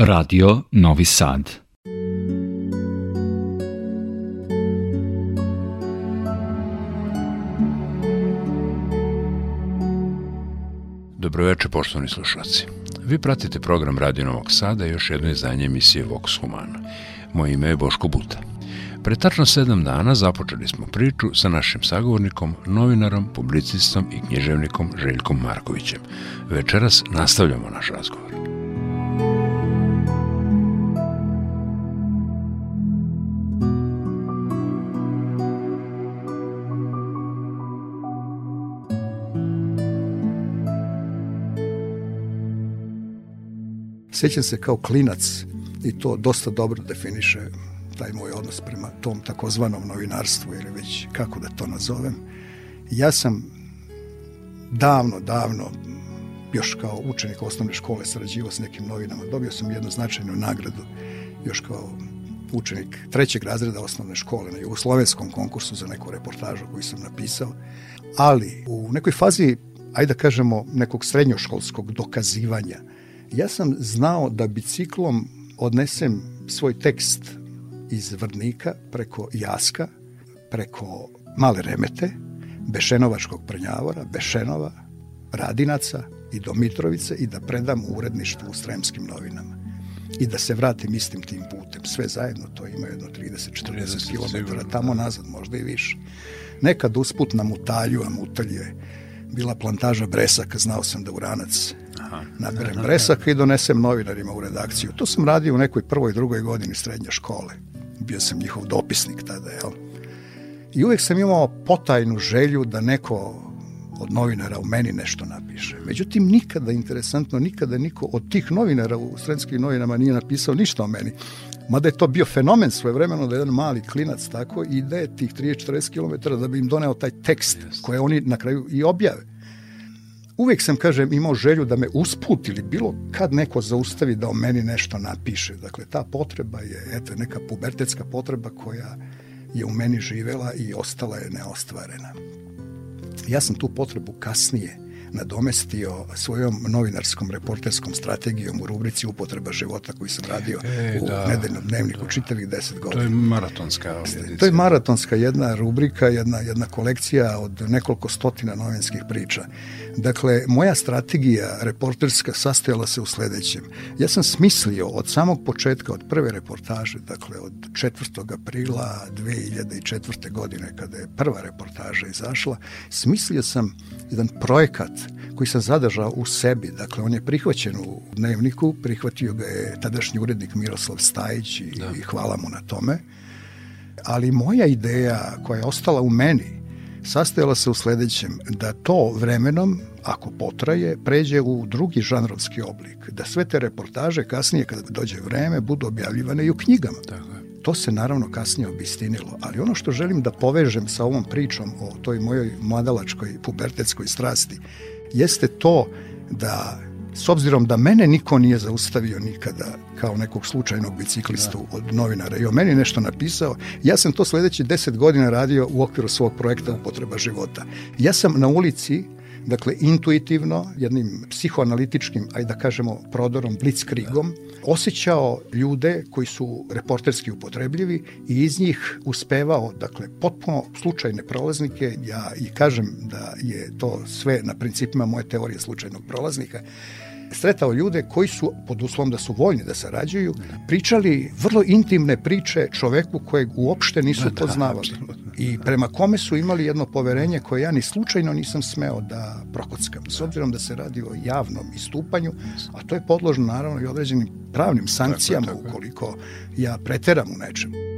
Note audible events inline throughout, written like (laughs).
Radio Novi Sad. Dobro Dobroveče, poštovani slušalci. Vi pratite program Radio Novog Sada i još jedno izdanje emisije Vox Humana. Moje ime je Boško Buta. Pre tačno sedam dana započeli smo priču sa našim sagovornikom, novinarom, publicistom i književnikom Željkom Markovićem. Večeras nastavljamo naš razgovor. sećam se kao klinac i to dosta dobro definiše taj moj odnos prema tom takozvanom novinarstvu ili već kako da to nazovem. Ja sam davno, davno, još kao učenik osnovne škole sarađivao s nekim novinama. Dobio sam jednu značajnu nagradu još kao učenik trećeg razreda osnovne škole na jugoslovenskom konkursu za neku reportažu koju sam napisao. Ali u nekoj fazi, ajde da kažemo, nekog srednjoškolskog dokazivanja – Ja sam znao da biciklom odnesem svoj tekst iz Vrnika preko Jaska, preko Male Remete, Bešenovačkog prnjavora, Bešenova, Radinaca i do Mitrovice i da predam u uredništvu u Sremskim novinama i da se vratim istim tim putem. Sve zajedno to ima jedno 30-40 km, da. tamo nazad možda i više. Nekad usput na Mutalju, a Mutalj je bila plantaža bresaka, znao sam da uranac Aha. naberem bresak i donesem novinarima u redakciju. To sam radio u nekoj prvoj, drugoj godini srednje škole. Bio sam njihov dopisnik tada, jel? I uvek sam imao potajnu želju da neko od novinara u meni nešto napiše. Međutim, nikada, interesantno, nikada niko od tih novinara u sremskim novinama nije napisao ništa o meni. Mada je to bio fenomen svoje svojevremeno da jedan mali klinac tako ide da tih 30-40 km da bi im doneo taj tekst yes. koje oni na kraju i objave uvek sam, kažem, imao želju da me usput ili bilo kad neko zaustavi da o meni nešto napiše. Dakle, ta potreba je, eto, neka pubertetska potreba koja je u meni živela i ostala je neostvarena. Ja sam tu potrebu kasnije nadomestio svojom novinarskom reporterskom strategijom u rubrici Upotreba života koji sam radio e, u da, nedeljnom dnevniku da. čitavih deset godina. To je maratonska edicija. To je maratonska jedna rubrika, jedna, jedna kolekcija od nekoliko stotina novinskih priča. Dakle, moja strategija reporterska sastojala se u sledećem. Ja sam smislio od samog početka, od prve reportaže, dakle od 4. aprila 2004. godine kada je prva reportaža izašla, smislio sam jedan projekat koji sam zadržao u sebi. Dakle, on je prihvaćen u dnevniku, prihvatio ga je tadašnji urednik Miroslav Stajić i, da. i hvala mu na tome. Ali moja ideja koja je ostala u meni sastojala se u sledećem, da to vremenom, ako potraje, pređe u drugi žanrovski oblik. Da sve te reportaže kasnije, kada dođe vreme, budu objavljivane i u knjigama. Tako da. To se naravno kasnije obistinilo, ali ono što želim da povežem sa ovom pričom o toj mojoj mladalačkoj pubertetskoj strasti jeste to da s obzirom da mene niko nije zaustavio nikada kao nekog slučajnog biciklistu da. od novinara i o meni nešto napisao, ja sam to sledeći deset godina radio u okviru svog projekta da. Upotreba života. Ja sam na ulici Dakle, intuitivno, jednim psihoanalitičkim, aj da kažemo, prodorom, blitzkrigom, osjećao ljude koji su reporterski upotrebljivi i iz njih uspevao, dakle, potpuno slučajne prolaznike, ja i kažem da je to sve na principima moje teorije slučajnog prolaznika, sretao ljude koji su, pod uslovom da su voljni da sarađuju, da. pričali vrlo intimne priče čoveku kojeg uopšte nisu da, da, poznavali i prema kome su imali jedno poverenje koje ja ni slučajno nisam smeo da prokockam. S obzirom da se radi o javnom istupanju, a to je podložno naravno i određenim pravnim sankcijama tako, tako. ukoliko ja preteram u nečemu.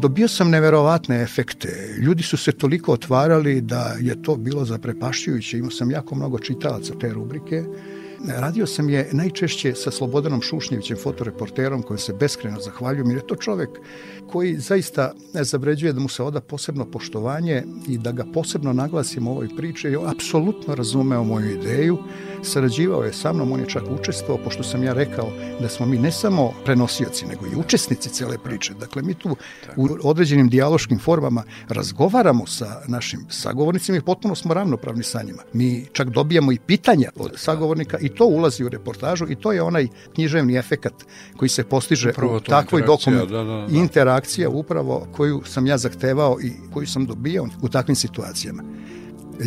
Dobio sam neverovatne efekte. Ljudi su se toliko otvarali da je to bilo zaprepašćujuće. Imao sam jako mnogo čitalaca te rubrike. Radio sam je najčešće sa Slobodanom Šušnjevićem, fotoreporterom, kojem se beskreno zahvaljujem, jer je to čovek koji zaista zavređuje da mu se oda posebno poštovanje i da ga posebno naglasim u ovoj priči. Je apsolutno razumeo moju ideju, sarađivao je sa mnom, on je čak učestvovao, pošto sam ja rekao da smo mi ne samo prenosioci, nego i učesnici cele priče. Dakle, mi tu u određenim dijaloškim formama razgovaramo sa našim sagovornicima i potpuno smo ravnopravni sa njima. Mi čak dobijamo i pitanja od sagovornika i to ulazi u reportažu i to je onaj književni efekat koji se postiže upravo u takvoj dokument. Da, da, da. Interakcija upravo koju sam ja zahtevao i koju sam dobijao u takvim situacijama.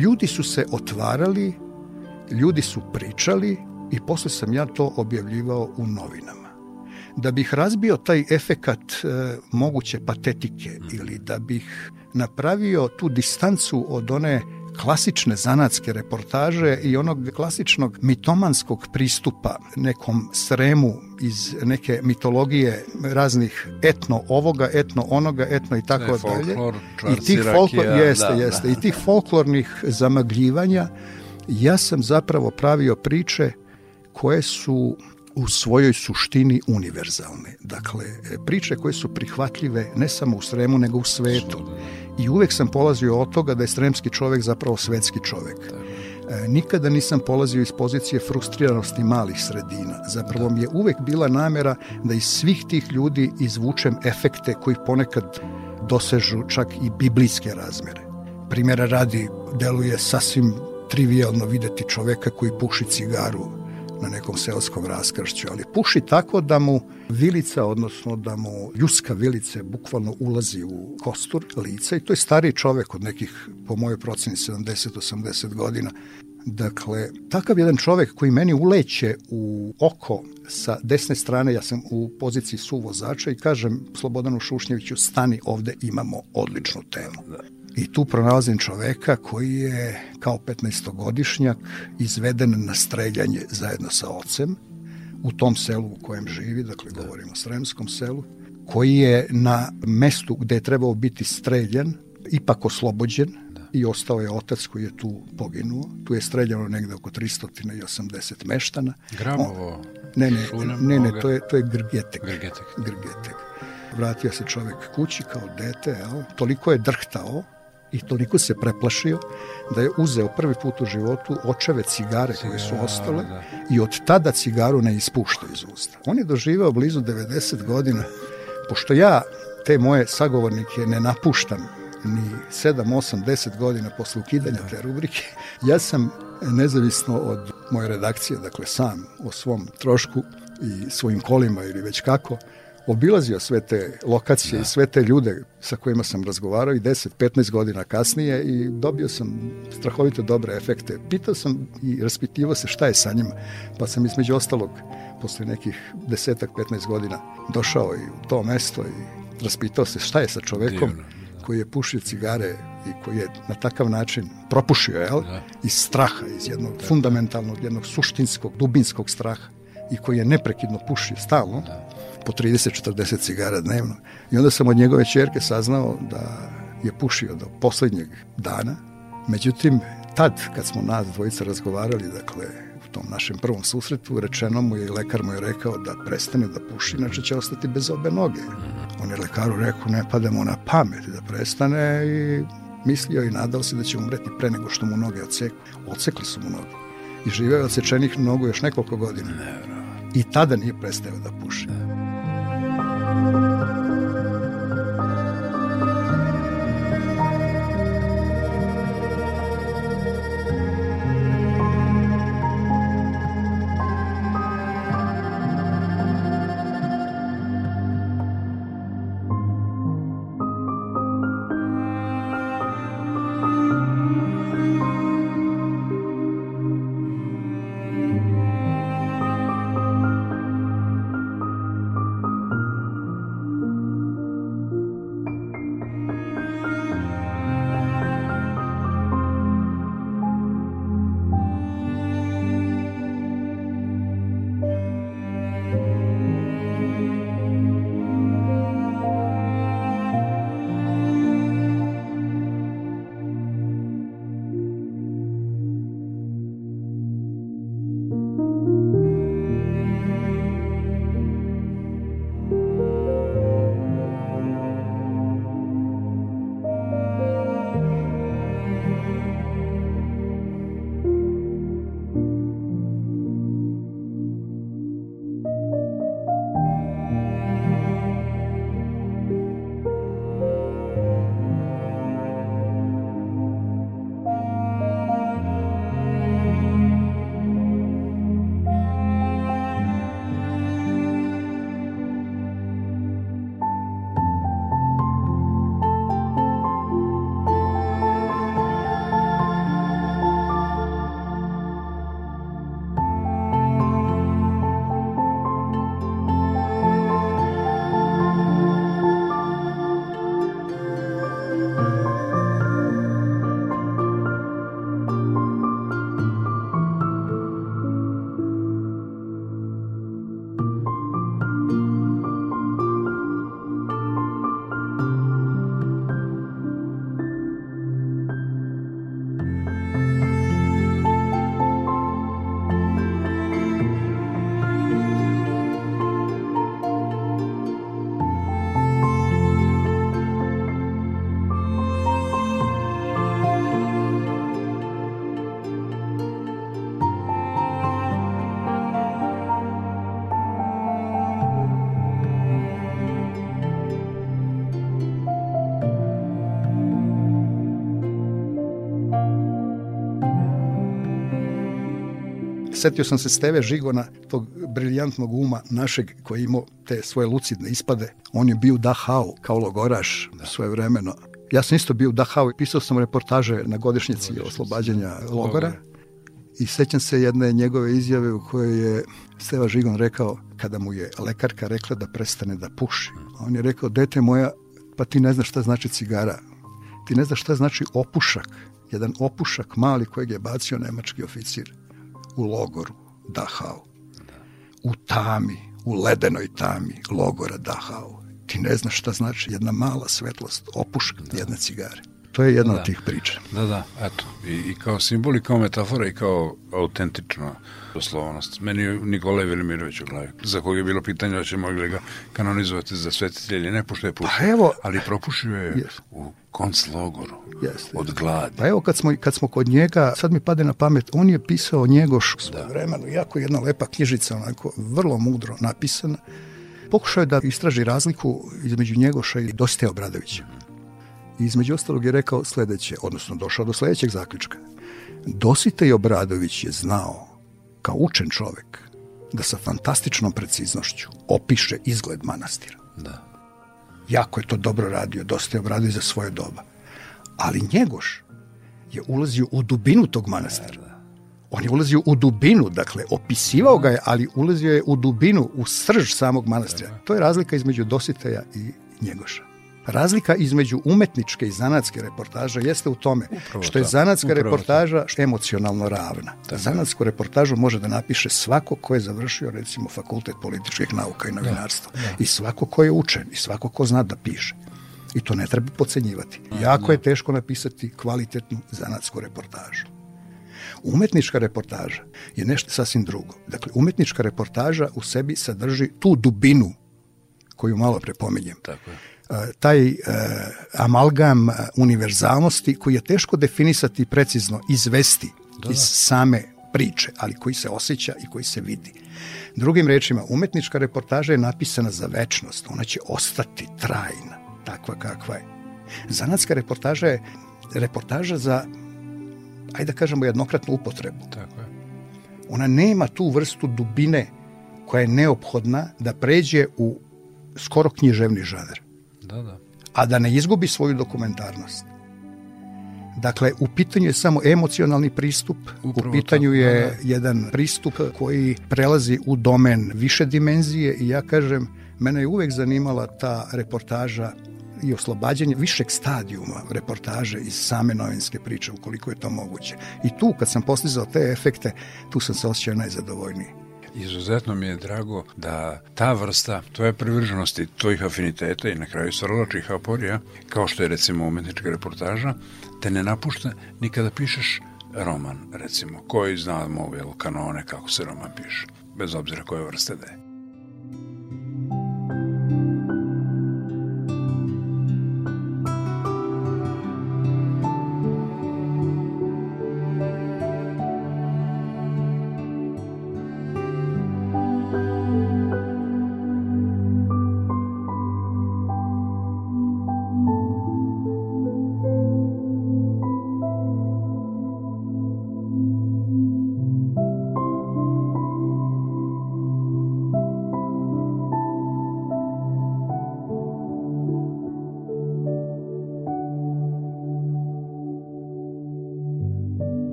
Ljudi su se otvarali, ljudi su pričali i posle sam ja to objavljivao u novinama. Da bih razbio taj efekat e, moguće patetike mhm. ili da bih napravio tu distancu od one klasične zanatske reportaže i onog klasičnog mitomanskog pristupa nekom sremu iz neke mitologije raznih etno ovoga, etno onoga, etno i tako ne, dalje. Folklor, I tih folklor, da, jeste, da, jeste. Da. I tih folklornih zamagljivanja ja sam zapravo pravio priče koje su u svojoj suštini univerzalne. Dakle, priče koje su prihvatljive ne samo u Sremu, nego u svetu. I uvek sam polazio od toga da je sremski čovek zapravo svetski čovek. Da. E, nikada nisam polazio iz pozicije frustriranosti malih sredina. Zapravo mi je uvek bila namera da iz svih tih ljudi izvučem efekte koji ponekad dosežu čak i biblijske razmere. Primera radi, deluje sasvim trivialno videti čoveka koji puši cigaru na nekom selskom raskršću, ali puši tako da mu vilica, odnosno da mu ljuska vilice bukvalno ulazi u kostur lica i to je stari čovek od nekih, po mojoj proceni, 70-80 godina. Dakle, takav jedan čovek koji meni uleće u oko sa desne strane, ja sam u poziciji suvozača i kažem Slobodanu Šušnjeviću, stani ovde, imamo odličnu temu i tu pronalazim čoveka koji je kao 15-godišnjak izveden na streljanje zajedno sa ocem u tom selu u kojem živi, dakle da. govorimo o Sremskom selu, koji je na mestu gde je trebao biti streljan ipak oslobođen da. i ostao je otac koji je tu poginuo. Tu je streljano negde oko 380 meštana. Gramovo? On, ne, ne, ne, ne, to je, to je Grgetek. Grgetek. Grgetek. Vratio se čovek kući kao dete, jel? toliko je drhtao i toliko se preplašio da je uzeo prvi put u životu očeve cigare koje su ostale da. i od tada cigaru ne ispušta iz usta. On je doživao blizu 90 godina. Pošto ja te moje sagovornike ne napuštam ni 7, 8, 10 godina posle ukidanja da. te rubrike, ja sam nezavisno od moje redakcije, dakle sam, o svom trošku i svojim kolima ili već kako, obilazio sve te lokacije da. i sve te ljude sa kojima sam razgovarao i 10-15 godina kasnije i dobio sam strahovito dobre efekte. Pitao sam i raspitivao se šta je sa njima, pa sam između ostalog posle nekih desetak, 15 godina došao i u to mesto i raspitao se šta je sa čovekom Divno. Da. koji je pušio cigare i koji je na takav način propušio, jel? Da. Iz straha, iz jednog da. fundamentalnog, jednog suštinskog, dubinskog straha i koji je neprekidno pušio stalno. Da po 30-40 cigara dnevno. I onda sam od njegove čerke saznao da je pušio do poslednjeg dana. Međutim, tad kad smo nas dvojica razgovarali, dakle, u tom našem prvom susretu, rečeno mu je i lekar mu je rekao da prestane da puši, inače će ostati bez obe noge. On je lekaru rekao, ne padamo na pamet da prestane i mislio i nadao se da će umreti pre nego što mu noge oceku. Odsekli su mu noge. I živeo je sečenih nogu još nekoliko godina. I tada nije prestao da puši. Ne. Thank you. setio sam se Steve Žigona, tog briljantnog uma našeg koji je imao te svoje lucidne ispade. On je bio Dachau kao logoraš da. svoje vremeno. Ja sam isto bio u Dachau i pisao sam reportaže na godišnjici Godišnjic. oslobađanja da. logora. I sećam se jedne njegove izjave u kojoj je Steva Žigon rekao kada mu je lekarka rekla da prestane da puši. Mm. On je rekao, dete moja, pa ti ne znaš šta znači cigara. Ti ne znaš šta znači opušak. Jedan opušak mali kojeg je bacio nemački oficir u logoru Dachau. U tami, u ledenoj tami logora Dachau. Ti ne znaš šta znači jedna mala svetlost, opuška da. jedne cigare. To je jedna da. od tih priča. Da, da, eto. I, I kao simbol, i kao metafora, i kao autentično leposlovanost. Meni je Nikolaj Velimirović u glavi, za koga je bilo pitanje da ćemo li ga kanonizovati za svetitelj ili ne, pošto je pa pušio. Pa evo, ali propušio je yes. u konclogoru yes, od gladi. Pa evo kad smo, kad smo kod njega, sad mi pade na pamet, on je pisao Njegoš da. vremenu, jako jedna lepa knjižica, onako vrlo mudro napisana. Pokušao je da istraži razliku između Njegoša i Doste Obradovića. I mhm. između ostalog je rekao sledeće, odnosno došao do sledećeg zaključka. Dositej Obradović je znao kao učen čovek, da sa fantastičnom preciznošću opiše izgled manastira. Da. Jako je to dobro radio, dosta je obradio za svoje doba. Ali Njegoš je ulazio u dubinu tog manastira. Da, da. On je ulazio u dubinu, dakle, opisivao ga je, ali ulazio je u dubinu, u srž samog manastira. To je razlika između Dositeja i Njegoša. Razlika između umetničke i zanatske reportaže jeste u tome Upravo što je zanatska reportaža što emocionalno ravna. Tako. Zanatsku reportažu može da napiše svako ko je završio recimo fakultet političkih nauka i da, novinarstva da, da. i svako ko je učen i svako ko zna da piše. I to ne treba pocenjivati. Jako je da. teško napisati kvalitetnu zanatsku reportažu. Umetnička reportaža je nešto sasvim drugo. Dakle, umetnička reportaža u sebi sadrži tu dubinu koju malo prepominjem. Tako je taj e, amalgam e, univerzalnosti koji je teško definisati precizno, izvesti da, da. iz same priče, ali koji se osjeća i koji se vidi. Drugim rečima, umetnička reportaža je napisana za večnost, ona će ostati trajna, takva kakva je. Zanatska reportaža je reportaža za, ajde da kažemo, jednokratnu upotrebu. Tako je. Ona nema tu vrstu dubine koja je neophodna da pređe u skoro književni žanr a da ne izgubi svoju dokumentarnost. Dakle, u pitanju je samo emocionalni pristup, Upravo u pitanju tako, je da, da, jedan pristup koji prelazi u domen više dimenzije i ja kažem, mene je uvek zanimala ta reportaža i oslobađanje višeg stadijuma reportaže iz same novinske priče, ukoliko je to moguće. I tu, kad sam postizao te efekte, tu sam se osjećao najzadovoljniji izuzetno mi je drago da ta vrsta tvoje privrženosti, tvojih afiniteta i na kraju stvaralačih aporija, kao što je recimo umetnička reportaža, te ne napušta ni kada pišeš roman, recimo, koji znamo jel, kanone kako se roman piše, bez obzira koje vrste da je.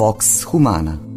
Vox humana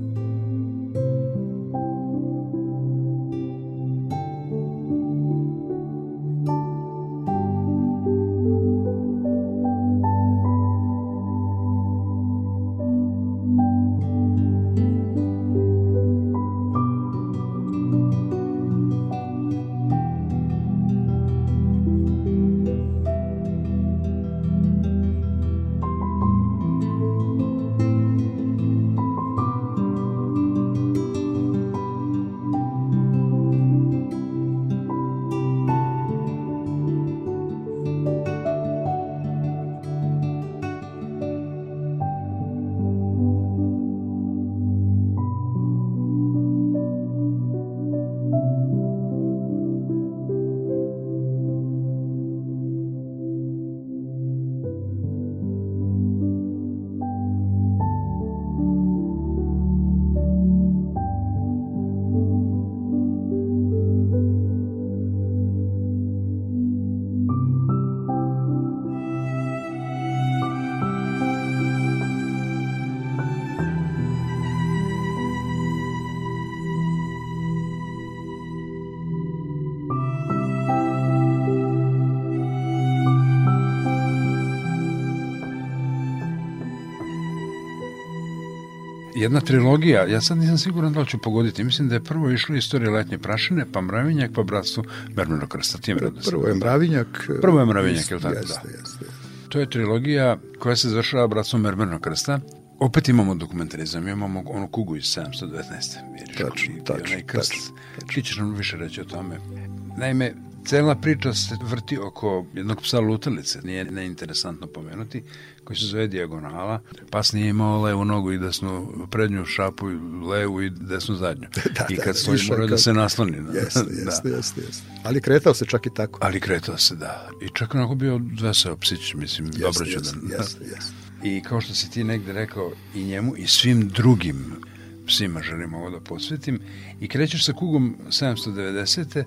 jedna trilogija, ja sad nisam siguran da li ću pogoditi, mislim da je prvo išlo istorije letnje prašine, pa mravinjak, pa bratstvo Mermenog krsta, tim redosom. Prvo je mravinjak. Prvo je mravinjak, je li tako? Jeste, da. jeste. To je trilogija koja se završava bratstvom Mermenog krsta, opet imamo dokumentarizam, imamo onu kugu iz 719. Tačno, tačno, tačno. Ti ćeš nam više reći o tome. Naime, Cela priča se vrti oko jednog psa lutalice, nije neinteresantno pomenuti, koji se zove Dijagonala. Pas nije imao levu nogu i desnu prednju šapu, levu i desnu zadnju. (laughs) Da, da, I kad da, stoji morao da se nasloni. Da. Jeste, (laughs) jeste, da. jeste, jeste. Ali kretao se čak i tako. Ali kretao se, da. I čak onako bio veseo psić, mislim, jeste, dobro ću jeste, da... Jeste, jeste. I kao što si ti negde rekao i njemu i svim drugim psima želim ovo da posvetim i krećeš sa kugom 790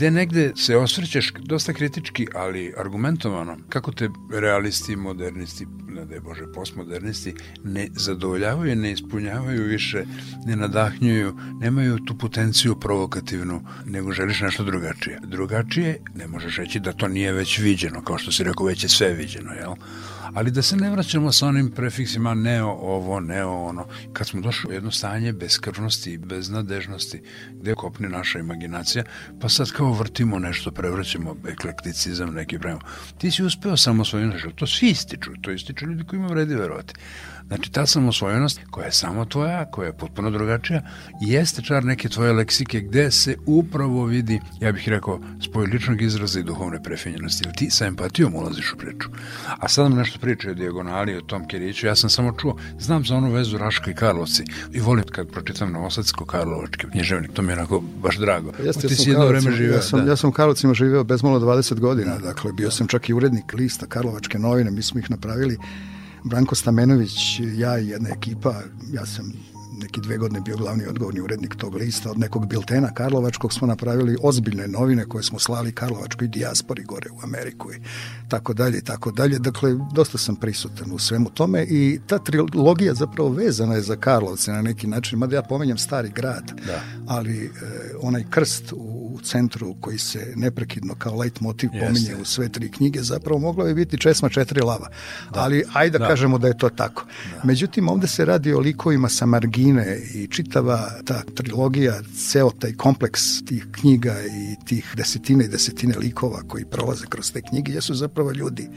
gde negde se osvrćeš dosta kritički, ali argumentovano, kako te realisti, modernisti, ne da je Bože, postmodernisti, ne zadovoljavaju, ne ispunjavaju više, ne nadahnjuju, nemaju tu potenciju provokativnu, nego želiš nešto drugačije. Drugačije ne možeš reći da to nije već viđeno, kao što si rekao, već je sve viđeno, jel? Ali da se ne vraćamo sa onim prefiksima neo ovo, neo ono. Kad smo došli u jedno stanje beskrvnosti i beznadežnosti, gde kopne naša imaginacija, pa sad kao vrtimo nešto, prevraćamo eklekticizam neki prema. Ti si uspeo samo svojim nešto, to svi ističu, to ističu ljudi koji ima vredi verovati. Znači, ta samosvojenost koja je samo tvoja, koja je potpuno drugačija, jeste čar neke tvoje leksike gde se upravo vidi, ja bih rekao, spoj ličnog izraza i duhovne prefinjenosti. Ti sa empatijom ulaziš u priču. A sad nam nešto priča o dijagonali, o tom Kiriću. Ja sam samo čuo, znam za onu vezu Raška i Karlovci i volim kad pročitam Novosadsko Karlovački književnik. To mi je onako baš drago. Jeste, ti ja si jedno vreme živeo. Ja sam, da. ja sam u Karlovcima živeo bezmalo 20 godina. Da. Dakle, bio sam čak i urednik lista Karlovačke novine. Mi smo ih napravili Branko Stamenović, ja i jedna ekipa, ja sam neki dve godine bio glavni odgovorni urednik tog lista, od nekog biltena Karlovačkog smo napravili ozbiljne novine koje smo slali Karlovačkoj dijaspori gore u Ameriku i tako dalje i tako dalje. Dakle, dosta sam prisutan u svemu tome i ta trilogija zapravo vezana je za Karlovce na neki način, mada ja pomenjam stari grad, da. ali e, onaj krst u, centru koji se neprekidno kao light motiv Jeste. pominje u sve tri knjige, zapravo moglo je biti česma četiri lava. Da. Ali ajde da, kažemo da je to tako. Da. Međutim, ovde se radi o likovima sa margina Kine i čitava ta trilogija, ceo taj kompleks tih knjiga i tih desetine i desetine likova koji prolaze kroz te knjige jesu zapravo ljudi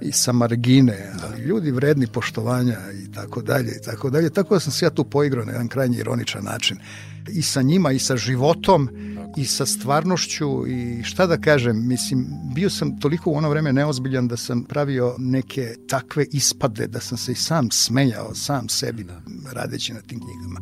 i sa margine, ali ljudi vredni poštovanja i tako dalje i tako dalje. Tako da sam se ja tu poigrao na jedan krajnji ironičan način. I sa njima i sa životom i sa stvarnošću i šta da kažem, mislim, bio sam toliko u ono vreme neozbiljan da sam pravio neke takve ispade da sam se i sam smejao sam sebi da. radeći na tim knjigama.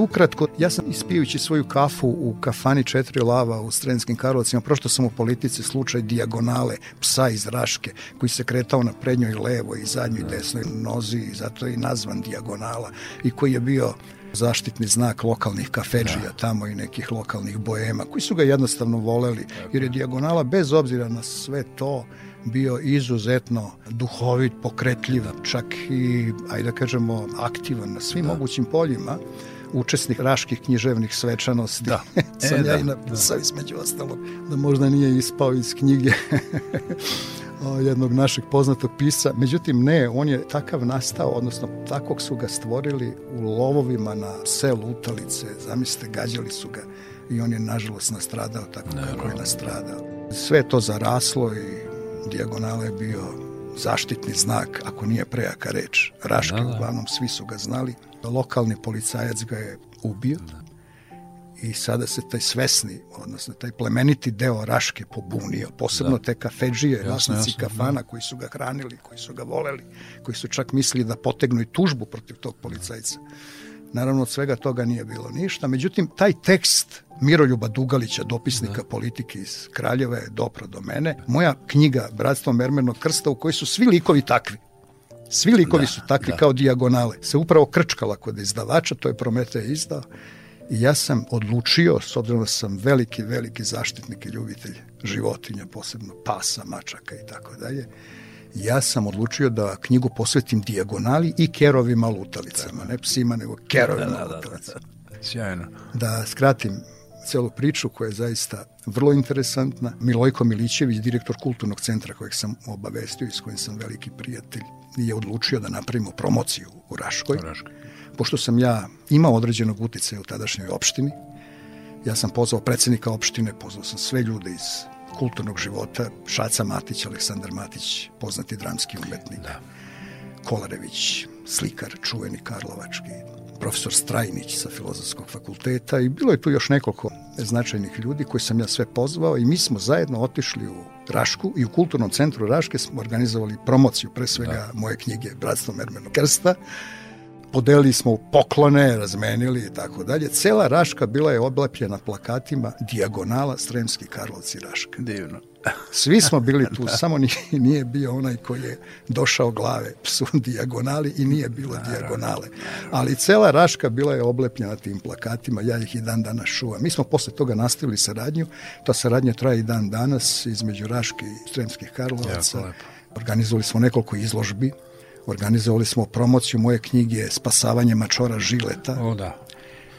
Ukratko, ja sam ispijući svoju kafu u kafani Četiri lava u Srenskim Karlovcima, prošto sam u politici slučaj dijagonale psa iz Raške, koji se kretao na prednjoj levoj i zadnjoj desnoj nozi i zato je i nazvan dijagonala i koji je bio zaštitni znak lokalnih kafeđija da. tamo i nekih lokalnih boema, koji su ga jednostavno voleli jer je dijagonala bez obzira na sve to bio izuzetno duhovit, pokretljiv, čak i, ajde da kažemo, aktivan na svim da. mogućim poljima učesnik raških književnih svečanosti. Da. (laughs) E, Sam e, ja da, i napisao da. između ostalog da možda nije ispao iz knjige (laughs) jednog našeg poznatog pisa. Međutim, ne, on je takav nastao, odnosno takvog su ga stvorili u lovovima na selu Utalice. Zamislite, gađali su ga i on je nažalost nastradao tako Naravno. kako je nastradao. Sve to zaraslo i Dijagonale je bio zaštitni znak, ako nije prejaka reč. Raške, da, da. uglavnom, svi su ga znali. Da lokalni policajac ga je ubio da. i sada se taj svesni, odnosno taj plemeniti deo Raške pobunio. Posebno da. te kafeđije, vlasnici da. kafana da. koji su ga hranili, koji su ga voleli, koji su čak mislili da potegnu i tužbu protiv tog policajca. Da Naravno, od svega toga nije bilo ništa. Međutim, taj tekst Miroljuba Dugalića, dopisnika da. politike iz Kraljeva je dopro do mene. Moja knjiga Bratstvo Mermernog krsta u kojoj su svi likovi takvi. Svi likovi da, su takvi da. kao dijagonale. Se upravo krčkala kod izdavača, to je Prometej izdao. I ja sam odlučio, s obzirom da sam veliki, veliki zaštitnik i ljubitelj životinja, posebno pasa, mačaka i tako dalje, ja sam odlučio da knjigu posvetim dijagonali i kerovima lutalicama, ne psima, nego kerovima da, da, da, lutalicama. Sjajno. Da skratim celu priču koja je zaista vrlo interesantna. Milojko Milićević, direktor kulturnog centra kojeg sam obavestio i s kojim sam veliki prijatelj, je odlučio da napravimo promociju u Raškoj. U Raškoj. Pošto sam ja imao određenog uticaja u tadašnjoj opštini, ja sam pozvao predsednika opštine, pozvao sam sve ljude iz kulturnog života Šaca Matić, Aleksandar Matić, poznati dramski umetnik. Da. Kolarević, slikar, čuveni Karlovački, profesor Strajnić sa Filozofskog fakulteta i bilo je tu još nekoliko značajnih ljudi koji sam ja sve pozvao i mi smo zajedno otišli u Rašku i u Kulturnom centru Raške smo organizovali promociju pre svega da. moje knjige Bratstvo Mermenog Krsta podelili smo poklone, razmenili i tako dalje. Cela Raška bila je oblepljena plakatima dijagonala Sremski Karlovci Raška. Divno. Svi smo bili (laughs) tu, da. samo nije, nije bio onaj koji je došao glave psu dijagonali i nije bilo naravno, dijagonale. Ali cela Raška bila je oblepljena tim plakatima, ja ih i dan danas čuvam. Mi smo posle toga nastavili saradnju, ta saradnja traje i dan danas između Raške i Sremskih Karlovaca. Organizovali smo nekoliko izložbi Organizovali smo promociju moje knjige Spasavanje mačora Žileta. O da.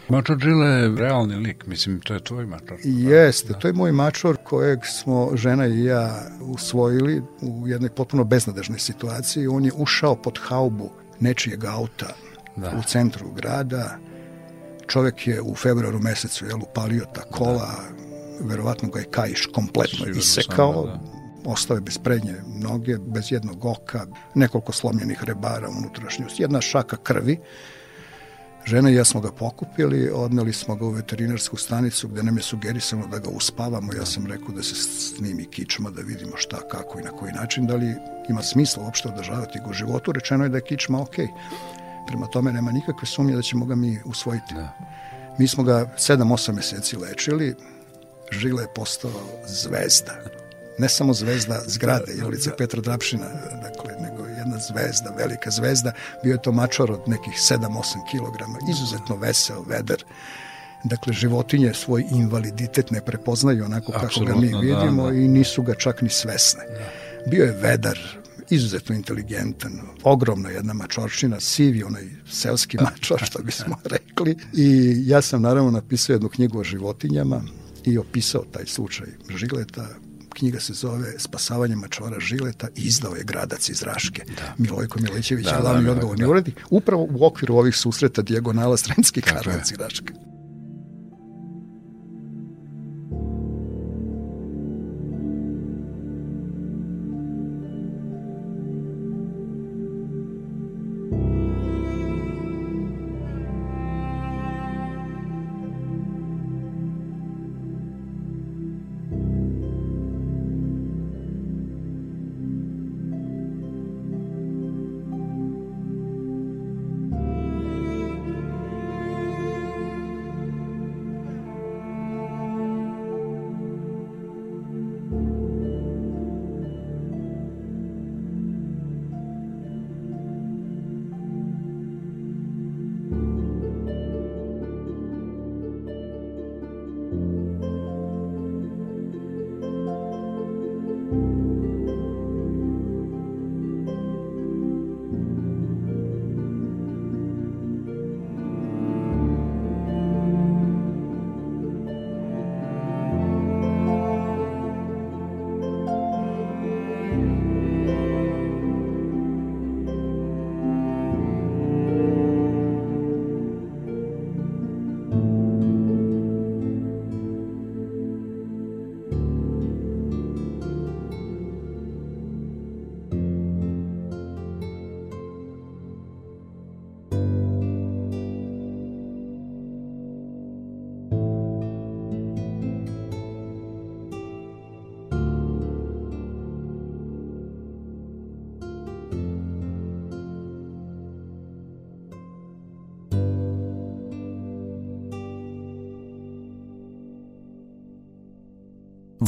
Mačor Žile je realni lik, mislim, to je tvoj mačor. Da, Jeste, da. to je moj mačor kojeg smo žena i ja usvojili u jednoj potpuno beznadežnoj situaciji. On je ušao pod haubu nečijeg auta da. u centru grada. Čovek je u februaru mesecu jel, upalio ta kola, da. verovatno ga je kajiš kompletno Sigurno isekao. Sam, da, da ostao je bez prednje noge, bez jednog oka, nekoliko slomljenih rebara unutrašnjost, jedna šaka krvi. Žena i ja smo ga pokupili, odneli smo ga u veterinarsku stanicu gde nam je sugerisano da ga uspavamo. Ja sam rekao da se snimi kičma, da vidimo šta, kako i na koji način, da li ima smisla uopšte održavati ga u životu. Rečeno je da je kičma ok. Prema tome nema nikakve sumnje da ćemo ga mi usvojiti. Da. Mi smo ga 7-8 meseci lečili, Žile je postao zvezda ne samo zvezda zgrade i ulice da. Petra Drapšina, dakle, nego jedna zvezda, velika zvezda, bio je to mačor od nekih 7-8 kg, izuzetno vesel, veder, dakle životinje svoj invaliditet ne prepoznaju onako kako Absolutno, ga mi da, vidimo da, da. i nisu ga čak ni svesne. Da. Bio je vedar, izuzetno inteligentan, ogromna jedna mačorčina, sivi onaj selski da. mačor što bismo (laughs) rekli i ja sam naravno napisao jednu knjigu o životinjama i opisao taj slučaj Žigleta, knjiga se zove Spasavanje mačora Žileta i izdao je Gradac iz Raške. Da. Milojko Milećević, da, glavni da, da, odgovorni da. urednik, upravo u okviru ovih susreta dijagonala Sremski Karlovac i Raške.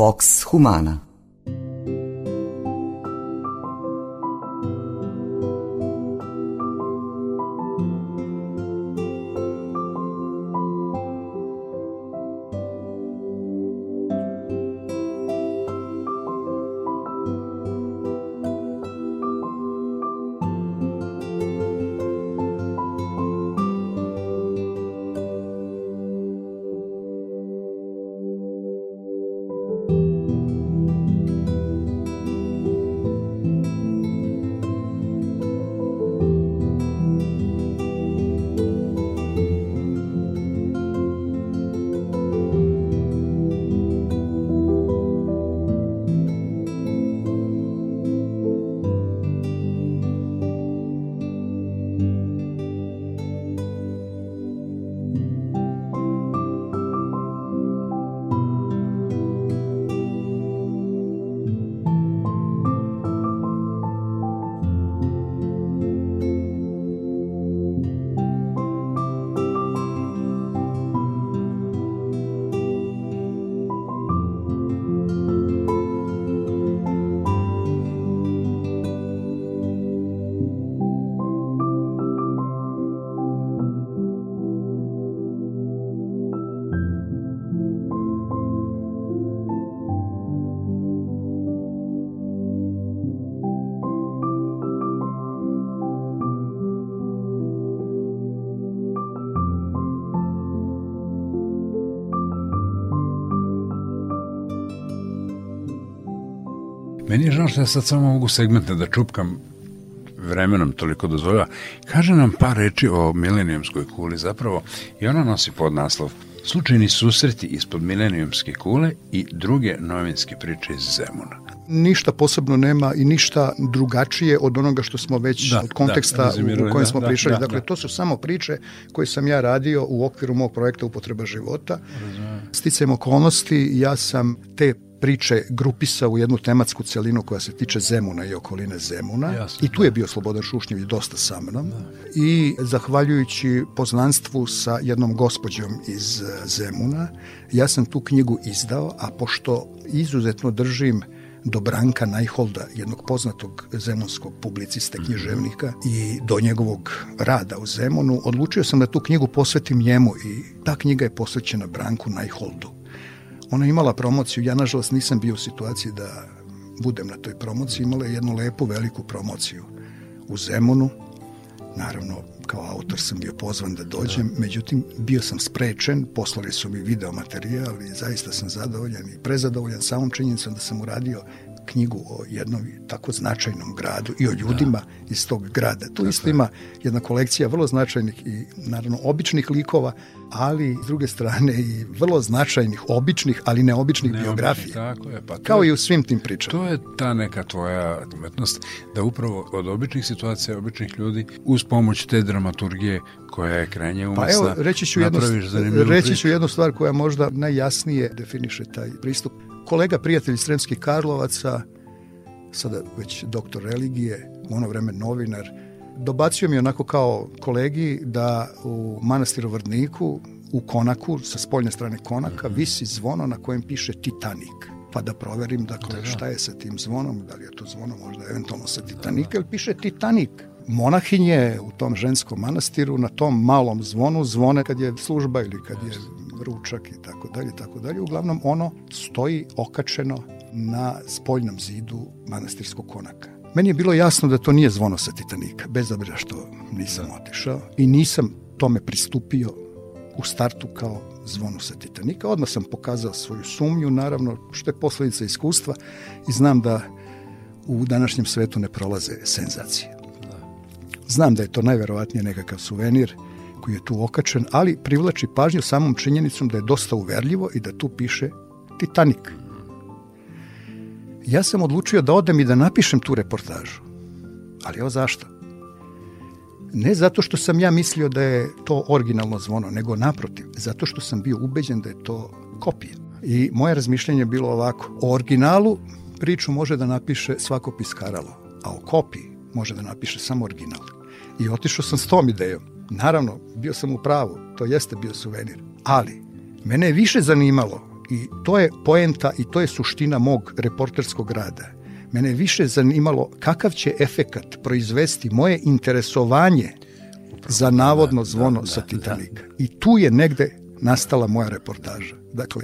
Vox humana Meni je žao što ja sad samo mogu segmente da čupkam vremenom toliko dozvoljava. Kaže nam par reči o milenijumskoj kuli zapravo i ona nosi podnaslov Slučajni susreti ispod milenijumske kule i druge novinske priče iz Zemuna. Ništa posebno nema i ništa drugačije od onoga što smo već da, od da, konteksta da, u kojem smo da, prišli. Da, dakle, da. to su samo priče koje sam ja radio u okviru mog projekta Upotreba života. Sticajem okolnosti, ja sam te priče grupisao u jednu tematsku celinu koja se tiče Zemuna i okoline Zemuna. Jasne, I tu je da. bio Slobodan Šušnjev i dosta sa mnom. Da. I zahvaljujući poznanstvu sa jednom gospođom iz e, Zemuna, ja sam tu knjigu izdao, a pošto izuzetno držim do Branka Najholda, jednog poznatog zemunskog publiciste mhm. književnika i do njegovog rada u Zemunu, odlučio sam da tu knjigu posvetim njemu i ta knjiga je posvećena Branku Najholdu. Ona imala promociju, ja nažalost nisam bio u situaciji da budem na toj promociji, imala je jednu lepu veliku promociju u Zemunu, naravno kao autor sam bio pozvan da dođem, da. međutim bio sam sprečen, poslali su mi video materijal i zaista sam zadovoljan i prezadovoljan samom činjenicom da sam uradio knjigu o jednom tako značajnom gradu i o da. ljudima da. iz tog grada. Tu isto ima jedna kolekcija vrlo značajnih i naravno običnih likova, ali s druge strane i vrlo značajnih običnih, ali neobičnih Neobični, biografija. Tako je, pa to Kao je, i u svim tim pričama. To je ta neka tvoja umetnost da upravo od običnih situacija, običnih ljudi uz pomoć te dramaturgije koja je krajnje umesna. Pa evo, reći ću, jednu, reći ću jednu stvar koja možda najjasnije definiše taj pristup kolega, prijatelj iz Sremskih Karlovaca, sada već doktor religije, u ono vreme novinar, dobacio mi onako kao kolegi da u manastiru Vrdniku, u konaku, sa spoljne strane konaka, mhm. visi zvono na kojem piše Titanik pa da proverim dakle, da, da. šta je sa tim zvonom, da li je to zvono možda eventualno sa da, Titanika, da, da. ili piše Titanik monahinje u tom ženskom manastiru na tom malom zvonu zvone kad je služba ili kad je ručak i tako dalje, tako dalje. Uglavnom ono stoji okačeno na spoljnom zidu manastirskog konaka. Meni je bilo jasno da to nije zvono sa Titanika, bez obzira što nisam da. otišao i nisam tome pristupio u startu kao zvonu sa Titanika. Odmah sam pokazao svoju sumnju, naravno, što je posledica iskustva i znam da u današnjem svetu ne prolaze senzacije. Znam da je to najverovatnije nekakav suvenir koji je tu okačen, ali privlači pažnju samom činjenicom da je dosta uverljivo i da tu piše Titanic. Ja sam odlučio da odem i da napišem tu reportažu. Ali evo zašto? Ne zato što sam ja mislio da je to originalno zvono, nego naprotiv, zato što sam bio ubeđen da je to kopija. I moje razmišljanje je bilo ovako, o originalu priču može da napiše svako piskaralo, a o kopiji može da napiše samo original i otišao sam s tom idejom. Naravno, bio sam u pravu, to jeste bio suvenir. Ali, mene je više zanimalo i to je poenta i to je suština mog reporterskog rada. Mene je više zanimalo kakav će efekat proizvesti moje interesovanje za navodno da, zvono da, da, da, sa Titanika. I tu je negde nastala moja reportaža. Dakle,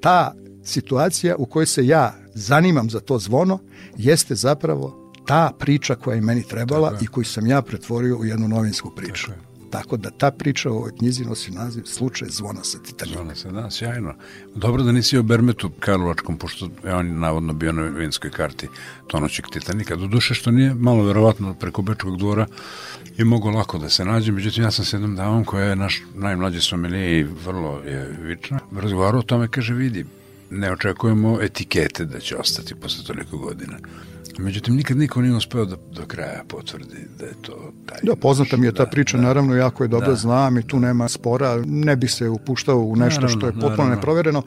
ta situacija u kojoj se ja zanimam za to zvono jeste zapravo ta priča koja je meni trebala je. i koju sam ja pretvorio u jednu novinsku priču. Tako, Tako da ta priča u ovoj knjizi nosi naziv Slučaj zvona sa Titanika. Zvona sa, da, sjajno. Dobro da nisi o Bermetu Karlovačkom, pošto je on navodno bio na vinskoj karti tonoćeg Titanika. Doduše što nije malo verovatno preko Bečkog dvora je mogo lako da se nađe, međutim ja sam s jednom davom koja je naš najmlađi somelije i vrlo je vična, razgovarao o tome, kaže, vidi, ne očekujemo etikete da će ostati posle toliko godina Međutim, nikad niko nije uspeo da do kraja potvrdi da je to taj... Da, poznata mi je ta da, priča, da, naravno, jako je dobro da, znam i tu nema spora, ne bi se upuštao u nešto naravno, što je potpuno naravno. neprovereno,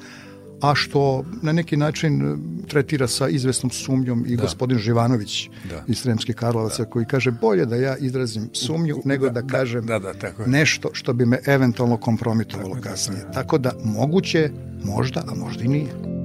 a što na neki način e, tretira sa izvesnom sumnjom i da. gospodin Živanović da. iz Sremske Karlovaca da. koji kaže bolje da ja izrazim sumnju u, u, nego da, da, da kažem da, da, tako je. nešto što bi me eventualno kompromitovalo tako, kasnije. Da. Tako da moguće, možda, a možda i nije.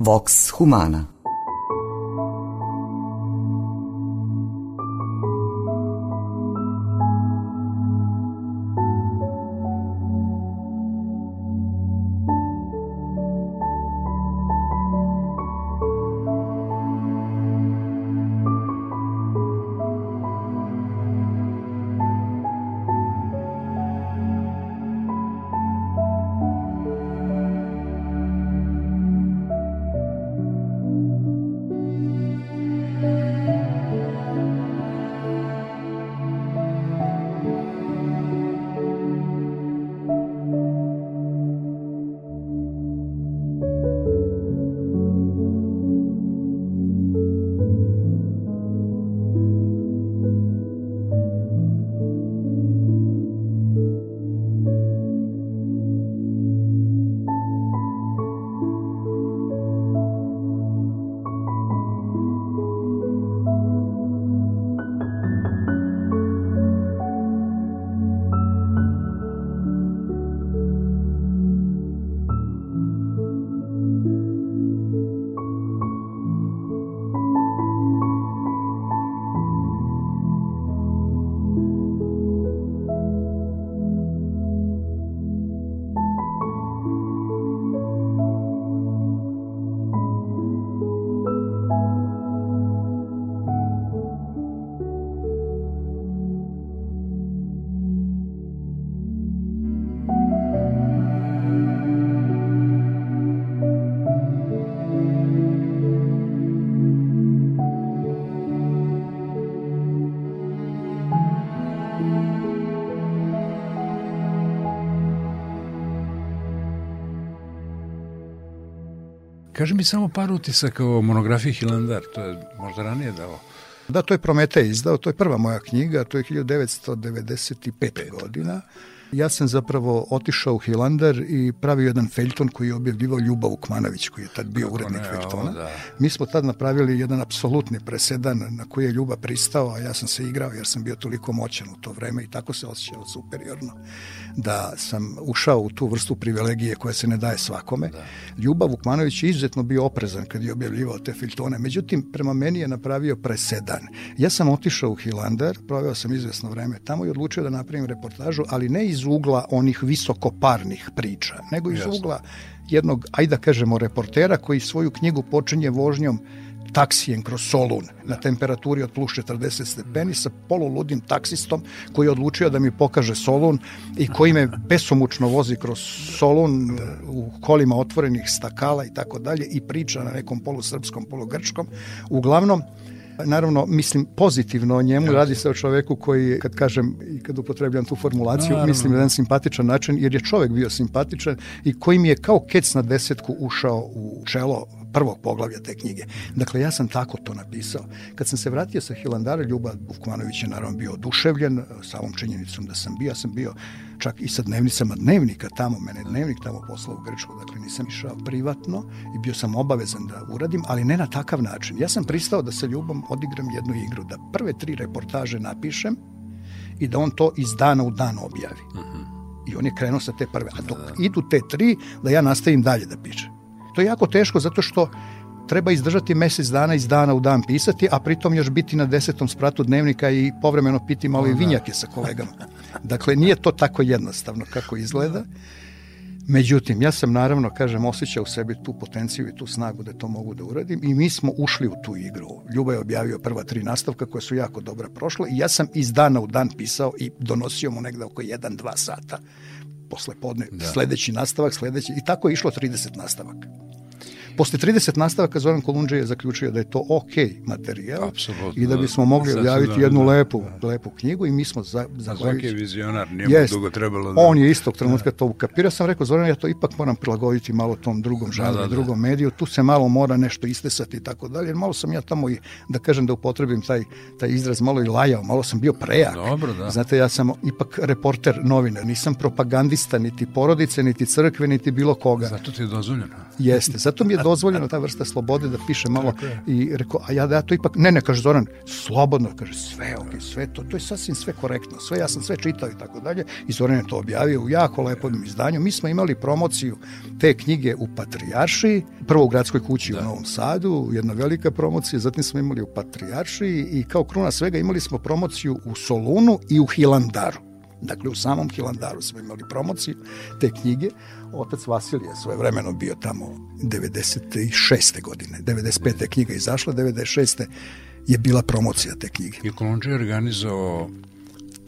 Vox humana Kaži mi samo par utisaka o monografiji Hilandar, to je možda ranije dao. Da, to je Prometej izdao, to je prva moja knjiga, to je 1995. Pet. godina. Ja sam zapravo otišao u Hilandar i pravio jedan feljton koji je objavljivao Ljubav Kmanović, koji je tad bio Kako urednik ne, feljtona. Da. Mi smo tad napravili jedan apsolutni presedan na koji je Ljuba pristao, a ja sam se igrao jer sam bio toliko moćan u to vreme i tako se osjećao superiorno da sam ušao u tu vrstu privilegije koja se ne daje svakome. Da. Ljubav Vukmanović je izuzetno bio oprezan kad je objavljivao te filtone. Međutim, prema meni je napravio presedan. Ja sam otišao u Hilandar, proveo sam izvesno vreme tamo i odlučio da napravim reportažu, ali ne iz iz ugla onih visokoparnih priča, nego iz Jasno. ugla jednog, ajde da kažemo, reportera koji svoju knjigu počinje vožnjom taksijem kroz Solun na temperaturi od plus 40 stepeni sa poluludim taksistom koji je odlučio da mi pokaže Solun i koji me besomučno vozi kroz Solun u kolima otvorenih stakala i tako dalje i priča na nekom polusrpskom, pologrčkom. Uglavnom, Naravno, mislim pozitivno o njemu, radi se o čoveku koji, kad kažem i kad upotrebljam tu formulaciju, Naravno. mislim na jedan simpatičan način, jer je čovek bio simpatičan i koji mi je kao kec na desetku ušao u čelo prvog poglavlja te knjige. Dakle, ja sam tako to napisao. Kad sam se vratio sa Hilandara, Ljuba Bukmanović je naravno bio oduševljen e, sa ovom činjenicom da sam bio, ja sam bio čak i sa dnevnicama dnevnika tamo, mene dnevnik tamo poslao u Grčku, dakle nisam išao privatno i bio sam obavezan da uradim, ali ne na takav način. Ja sam pristao da sa Ljubom odigram jednu igru, da prve tri reportaže napišem i da on to iz dana u dan objavi. Uh mhm. -huh. I on je krenuo sa te prve. A dok da. idu te tri, da ja nastavim dalje da pišem. To je jako teško zato što treba izdržati mesec dana iz dana u dan pisati, a pritom još biti na desetom spratu dnevnika i povremeno piti malo i da. vinjake sa kolegama. Dakle, nije to tako jednostavno kako izgleda. Međutim, ja sam naravno, kažem, osjećao u sebi tu potenciju i tu snagu da to mogu da uradim i mi smo ušli u tu igru. Ljuba je objavio prva tri nastavka koje su jako dobra prošla i ja sam iz dana u dan pisao i donosio mu negde oko 1-2 sata posle podne, da. sledeći nastavak, sledeći i tako je išlo 30 nastavaka. Posle 30 nastavaka Zoran Kolundža je zaključio da je to ok materijal Absolutno, i da bismo mogli da, da, objaviti da, jednu lepu, lepu knjigu i mi smo za, za Zoran je vizionar, nije jest, dugo trebalo da... On je istog trenutka to ukapirao, sam rekao Zoran ja to ipak moram prilagoditi malo tom drugom žanru, da, da, da. drugom mediju, tu se malo mora nešto istesati i tako dalje, malo sam ja tamo i da kažem da upotrebim taj, taj izraz malo i lajao, malo sam bio prejak. Dobro, da. Znate, ja sam ipak reporter novina nisam propagandista niti porodice, niti crkve, niti bilo koga. Zato ti je dozvoljeno. Jeste, zato mi je e, dozvoljena ta vrsta slobode da piše malo i reko a ja, da, ja to ipak, ne, ne, kaže Zoran, slobodno, kaže, sve, ok, sve to, to je sasvim sve korektno, sve, ja sam sve čitao i tako dalje i Zoran je to objavio u jako lepom izdanju. Mi smo imali promociju te knjige u patrijarši prvo u gradskoj kući da. u Novom Sadu, jedna velika promocija, zatim smo imali u patrijarši i kao kruna svega imali smo promociju u Solunu i u Hilandaru. Dakle, u samom Hilandaru smo imali promociju te knjige, otac Vasilije svoje vremeno bio tamo 96. godine. 95. knjiga izašla, 96. je bila promocija te knjige. I Kolonđe organizao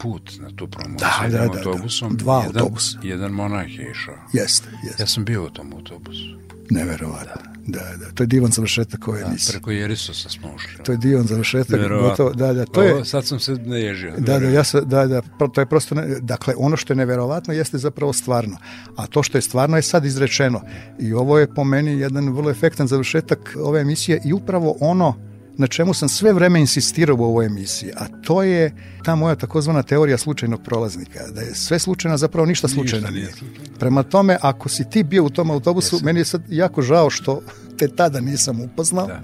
put na tu promociju da, da, da, da, autobusom. Da, Dva jedan, autobusa. Jedan monah je išao. Jeste, jeste. Ja sam bio u tom autobusu. Neverovatno. Da. da, da, to je divan završetak ove da, emisije. Da, preko Jerisosa smo ušli. To je divan završetak, Verovatno. gotovo, da, da, to Ovo, sad sam se naježio. Da, da, ja sa, da, da, to je prosto, ne, dakle, ono što je neverovatno jeste zapravo stvarno, a to što je stvarno je sad izrečeno i ovo je po meni jedan vrlo efektan završetak ove emisije i upravo ono na čemu sam sve vreme insistirao u ovoj emisiji, a to je ta moja takozvana teorija slučajnog prolaznika, da je sve slučajno, zapravo ništa slučajno ništa nije. Slučajno. Prema tome, ako si ti bio u tom autobusu, Jesi. meni je sad jako žao što te tada nisam upoznao, da.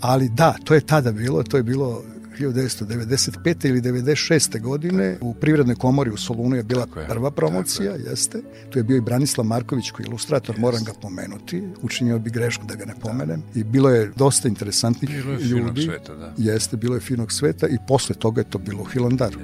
ali da, to je tada bilo, to je bilo 1995. ili 96. godine u Privrednoj komori u Solunu je bila je, prva promocija, je. jeste. Tu je bio i Branislav Marković koji je ilustrator, yes. moram ga pomenuti. Učinio bi grešku da ga ne da. pomenem. Da. I bilo je dosta interesantnih bilo je ljudi. Sveta, da. Jeste, bilo je finog sveta i posle toga je to bilo u Hilandaru.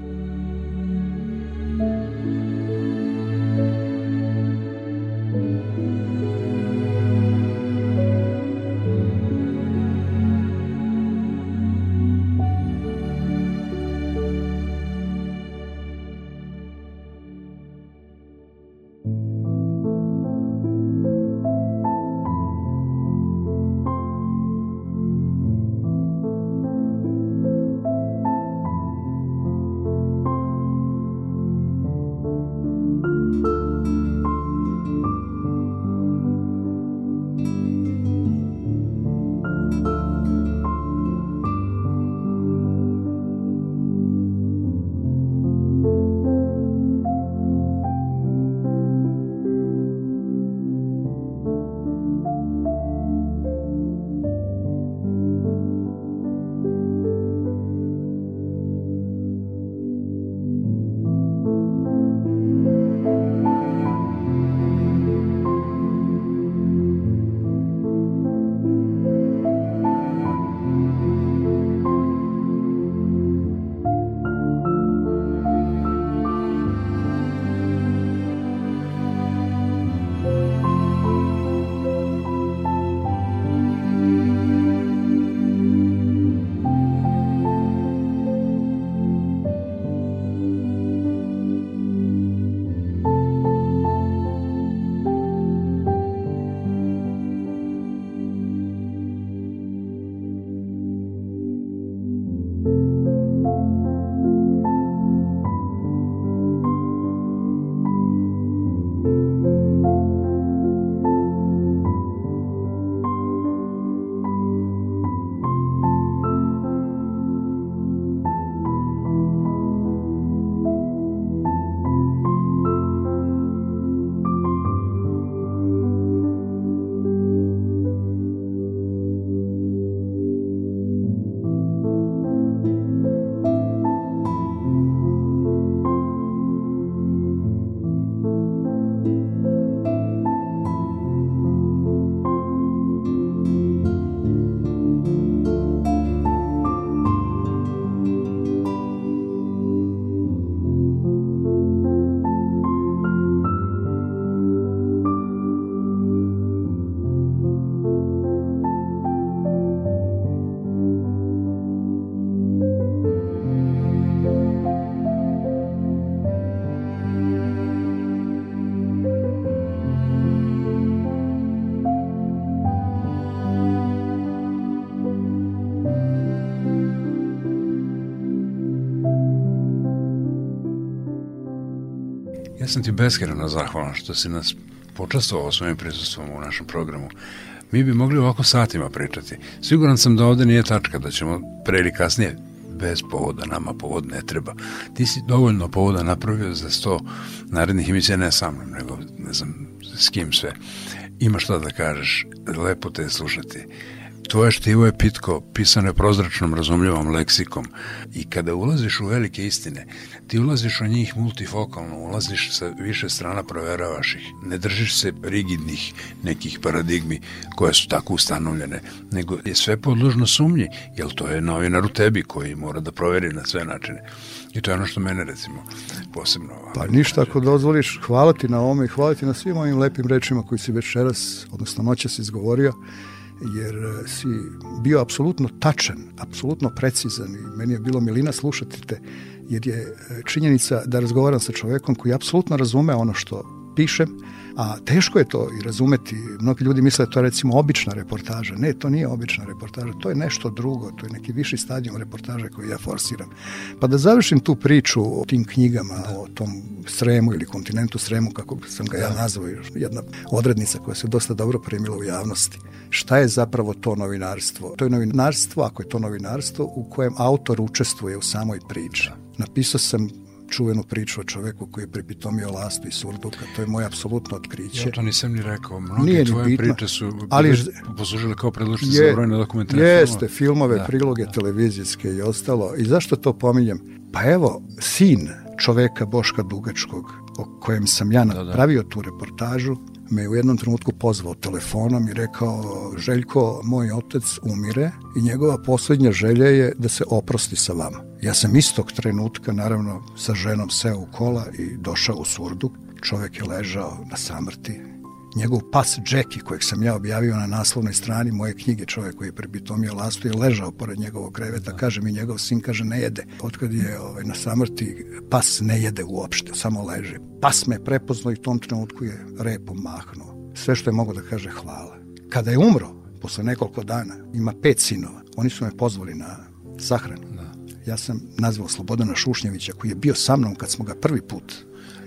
sam ti beskreno zahvalan što si nas počastovao svojim prisustvom u našem programu. Mi bi mogli ovako satima pričati. Siguran sam da ovde nije tačka, da ćemo pre ili kasnije bez povoda, nama povod ne treba. Ti si dovoljno povoda napravio za sto narednih emisija, ne sa mnom, nego ne znam s kim sve. Ima šta da kažeš, lepo te slušati tvoje štivo je pitko, pisano prozračnom razumljivom leksikom. I kada ulaziš u velike istine, ti ulaziš u njih multifokalno, ulaziš sa više strana, proveravaš ih. Ne držiš se rigidnih nekih paradigmi koje su tako ustanovljene, nego je sve podložno sumnji, jer to je novinar u tebi koji mora da proveri na sve načine. I to je ono što mene, recimo, posebno... Pa ništa, ako dozvoliš, hvala ti na ovome i hvala ti na svim ovim lepim rečima koji si večeras, odnosno noćas izgovorio jer e, si bio apsolutno tačan, apsolutno precizan i meni je bilo milina slušati te, jer je e, činjenica da razgovaram sa čovekom koji apsolutno razume ono što pišem, A teško je to i razumeti. Mnogi ljudi misle da to je recimo obična reportaža. Ne, to nije obična reportaža, to je nešto drugo, to je neki viši stadion reportaže koji ja forsiram. Pa da završim tu priču o tim knjigama, o tom Sremu ili kontinentu Sremu, kako sam ga ja da. nazvao, jedna odrednica koja se dosta dobro primila u javnosti. Šta je zapravo to novinarstvo? To je novinarstvo, ako je to novinarstvo, u kojem autor učestvuje u samoj priči. Napisao sam čuvenu priču o čoveku koji je prepitomio lastu i surduka, to je moje apsolutno otkriće. Ja to nisam ni rekao, mnoge Nije tvoje bitno, priče su ali, poslužile kao predložnice je, za brojne dokumentarne Jeste, filmove, da, priloge da. televizijske i ostalo. I zašto to pominjem? Pa evo, sin čoveka Boška Dugačkog, o kojem sam ja napravio da, da. tu reportažu, me u jednom trenutku pozvao telefonom i rekao Željko, moj otac umire i njegova poslednja želja je da se oprosti sa vama. Ja sam istog trenutka, naravno, sa ženom seo u kola i došao u surdu. Čovek je ležao na samrti, njegov pas Džeki kojeg sam ja objavio na naslovnoj strani moje knjige čovjek koji je prebitomio lastu je ležao pored njegovog kreveta da. kaže mi njegov sin kaže ne jede otkad je ovaj, na samrti pas ne jede uopšte samo leži pas me prepoznao i tom trenutku je repom mahnuo sve što je mogo da kaže hvala kada je umro posle nekoliko dana ima pet sinova oni su me pozvali na sahranu da. ja sam nazvao Slobodana Šušnjevića koji je bio sa mnom kad smo ga prvi put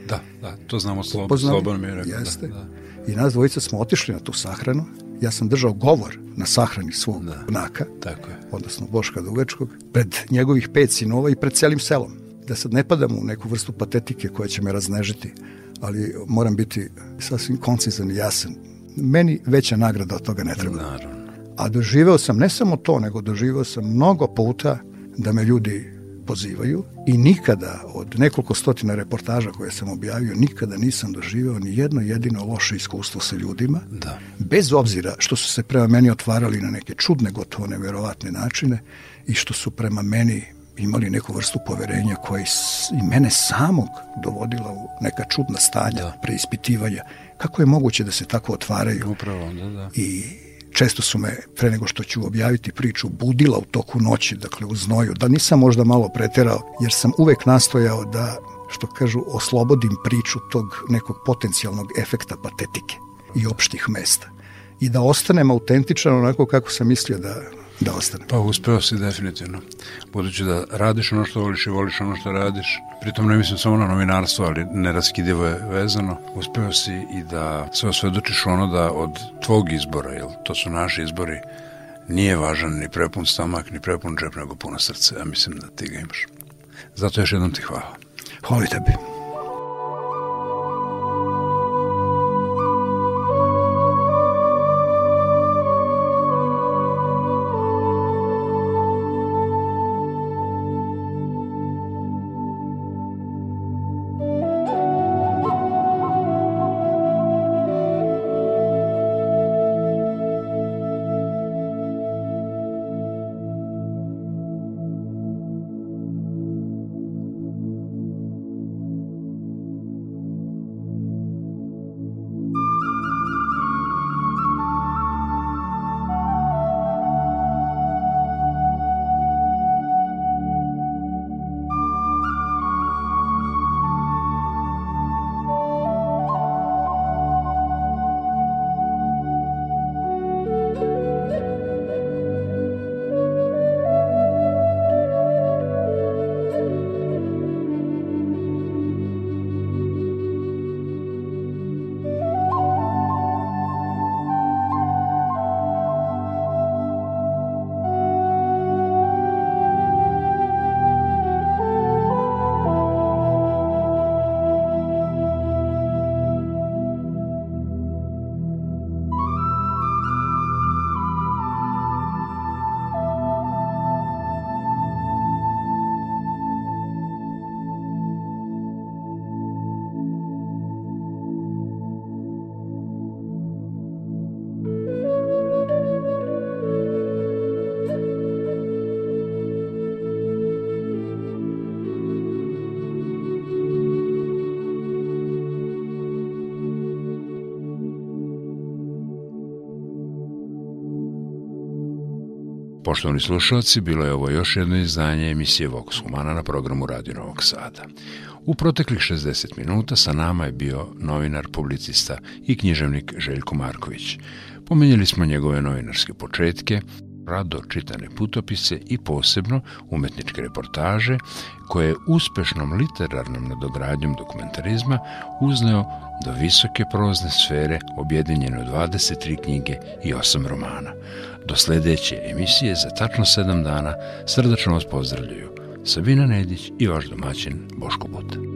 Da, da, to znamo Slob, Poznali, Slobodan mi je rekao. Da, Jeste. Da, da. I nas dvojica smo otišli na tu sahranu. Ja sam držao govor na sahrani svog da, junaka, tako je. odnosno Boška Dugačkog, pred njegovih pet sinova i pred celim selom. Da sad ne padam u neku vrstu patetike koja će me raznežiti, ali moram biti sasvim koncizan i jasan. Meni veća nagrada od toga ne treba. Naravno. A doživeo sam ne samo to, nego doživeo sam mnogo puta da me ljudi pozivaju i nikada od nekoliko stotina reportaža koje sam objavio nikada nisam doživeo ni jedno jedino loše iskustvo sa ljudima da. bez obzira što su se prema meni otvarali na neke čudne gotovo neverovatne načine i što su prema meni imali neku vrstu poverenja koja i mene samog dovodila u neka čudna stanja da. preispitivanja kako je moguće da se tako otvaraju Upravo, da, da. i često su me, pre nego što ću objaviti priču, budila u toku noći, dakle u znoju, da nisam možda malo preterao, jer sam uvek nastojao da, što kažu, oslobodim priču tog nekog potencijalnog efekta patetike i opštih mesta i da ostanem autentičan onako kako sam mislio da da ostane. Pa uspeo si definitivno. Budući da radiš ono što voliš i voliš ono što radiš, pritom ne mislim samo na novinarstvo, ali neraskidivo je vezano, uspeo si i da sve osvedočiš ono da od tvog izbora, jel to su naši izbori, nije važan ni prepun stomak, ni prepun džep, nego puno srce, a mislim da ti ga imaš. Zato još jednom ti hvala. Hvala tebi. Poštovani slušalci, bilo je ovo još jedno izdanje emisije Vox Humana na programu Radio Novog Sada. U proteklih 60 minuta sa nama je bio novinar, publicista i književnik Željko Marković. Pomenjali smo njegove novinarske početke, rado čitane putopise i posebno umetničke reportaže koje je uspešnom literarnom nadogradnjom dokumentarizma uzneo do visoke prozne sfere objedinjene u 23 knjige i 8 romana. Do sledeće emisije za tačno 7 dana srdačno vas pozdravljaju Sabina Nedić i vaš domaćin Boško Buta.